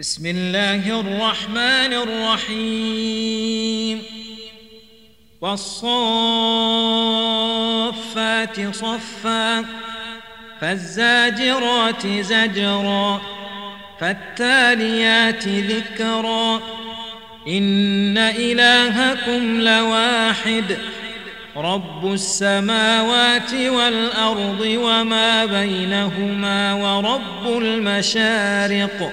بسم الله الرحمن الرحيم. والصافات صفا فالزاجرات زجرا فالتاليات ذكرا. إن إلهكم لواحد رب السماوات والأرض وما بينهما ورب المشارق.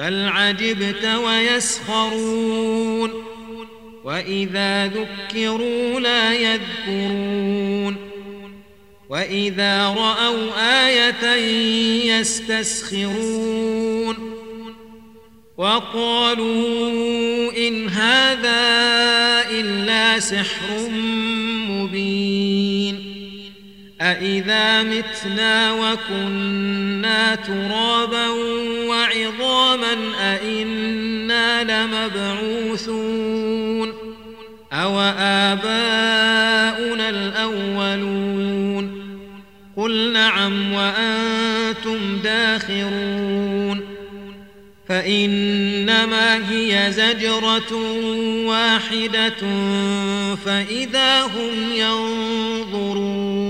بل عجبت ويسخرون وإذا ذكروا لا يذكرون وإذا رأوا آية يستسخرون وقالوا إن هذا إلا سحر مبين أإذا متنا وكنا ترابا وعظاما أإنا لمبعوثون أو آباؤنا الأولون قل نعم وأنتم داخرون فإنما هي زجرة واحدة فإذا هم ينظرون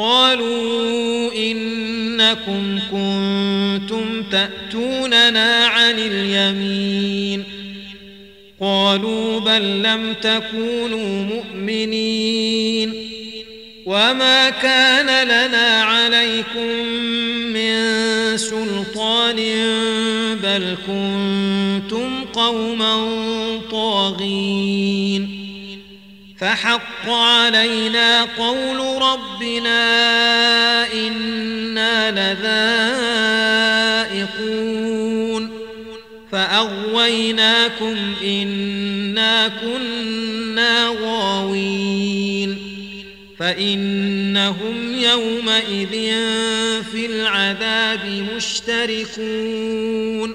قالوا إنكم كنتم تأتوننا عن اليمين. قالوا بل لم تكونوا مؤمنين. وما كان لنا عليكم من سلطان بل كنتم قوما طاغين. فحق علينا قول ربنا إنا لذائقون فأغويناكم إنا كنا غاوين فإنهم يومئذ في العذاب مشتركون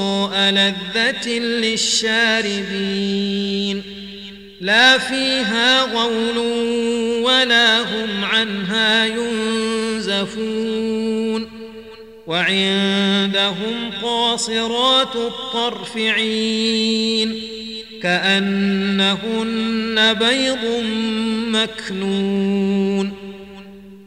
للشاربين لا فيها غول ولا هم عنها ينزفون وعندهم قاصرات الطرف عين كأنهن بيض مكنون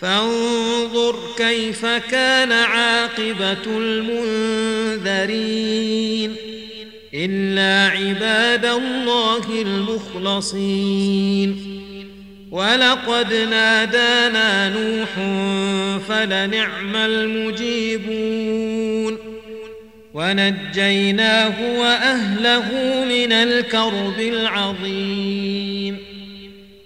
فانظر كيف كان عاقبة المنذرين. إلا عباد الله المخلصين. ولقد نادانا نوح فلنعم المجيبون. ونجيناه وأهله من الكرب العظيم.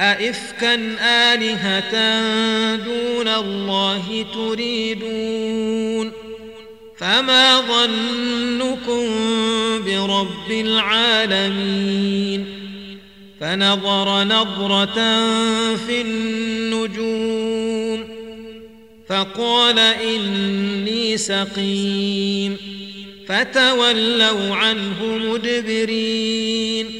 أئفكا آلهة دون الله تريدون؟ فما ظنكم برب العالمين؟ فنظر نظرة في النجوم فقال إني سقيم فتولوا عنه مدبرين.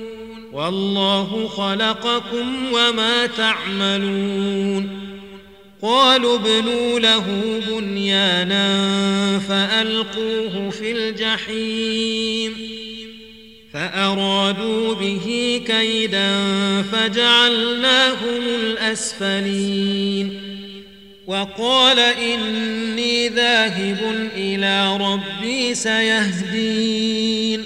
والله خلقكم وما تعملون. قالوا ابنوا له بنيانا فألقوه في الجحيم. فأرادوا به كيدا فجعلناهم الأسفلين. وقال إني ذاهب إلى ربي سيهدين.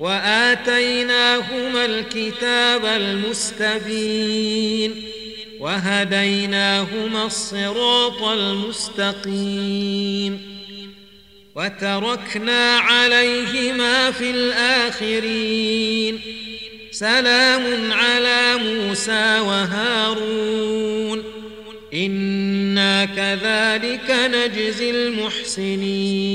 وآتيناهما الكتاب المستبين وهديناهما الصراط المستقيم وتركنا عليهما في الآخرين سلام على موسى وهارون إنا كذلك نجزي المحسنين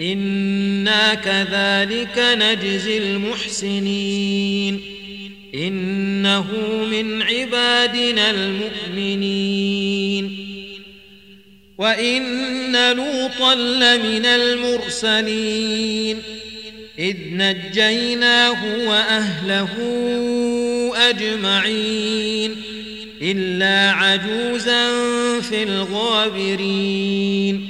إنا كذلك نجزي المحسنين إنه من عبادنا المؤمنين وإن لوطا لمن المرسلين إذ نجيناه وأهله أجمعين إلا عجوزا في الغابرين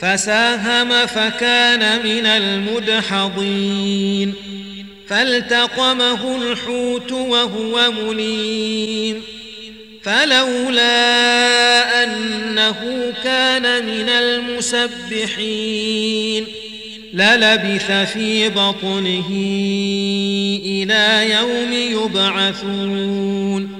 فساهم فكان من المدحضين. فالتقمه الحوت وهو مليم. فلولا أنه كان من المسبحين للبث في بطنه إلى يوم يبعثون.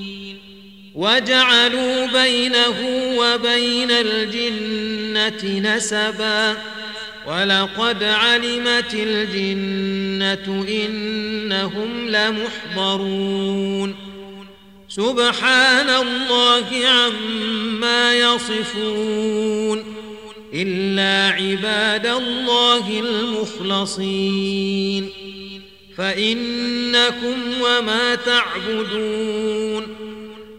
وجعلوا بينه وبين الجنة نسبا. ولقد علمت الجنة إنهم لمحضرون. سبحان الله عما يصفون. إلا عباد الله المخلصين. فإنكم وما تعبدون.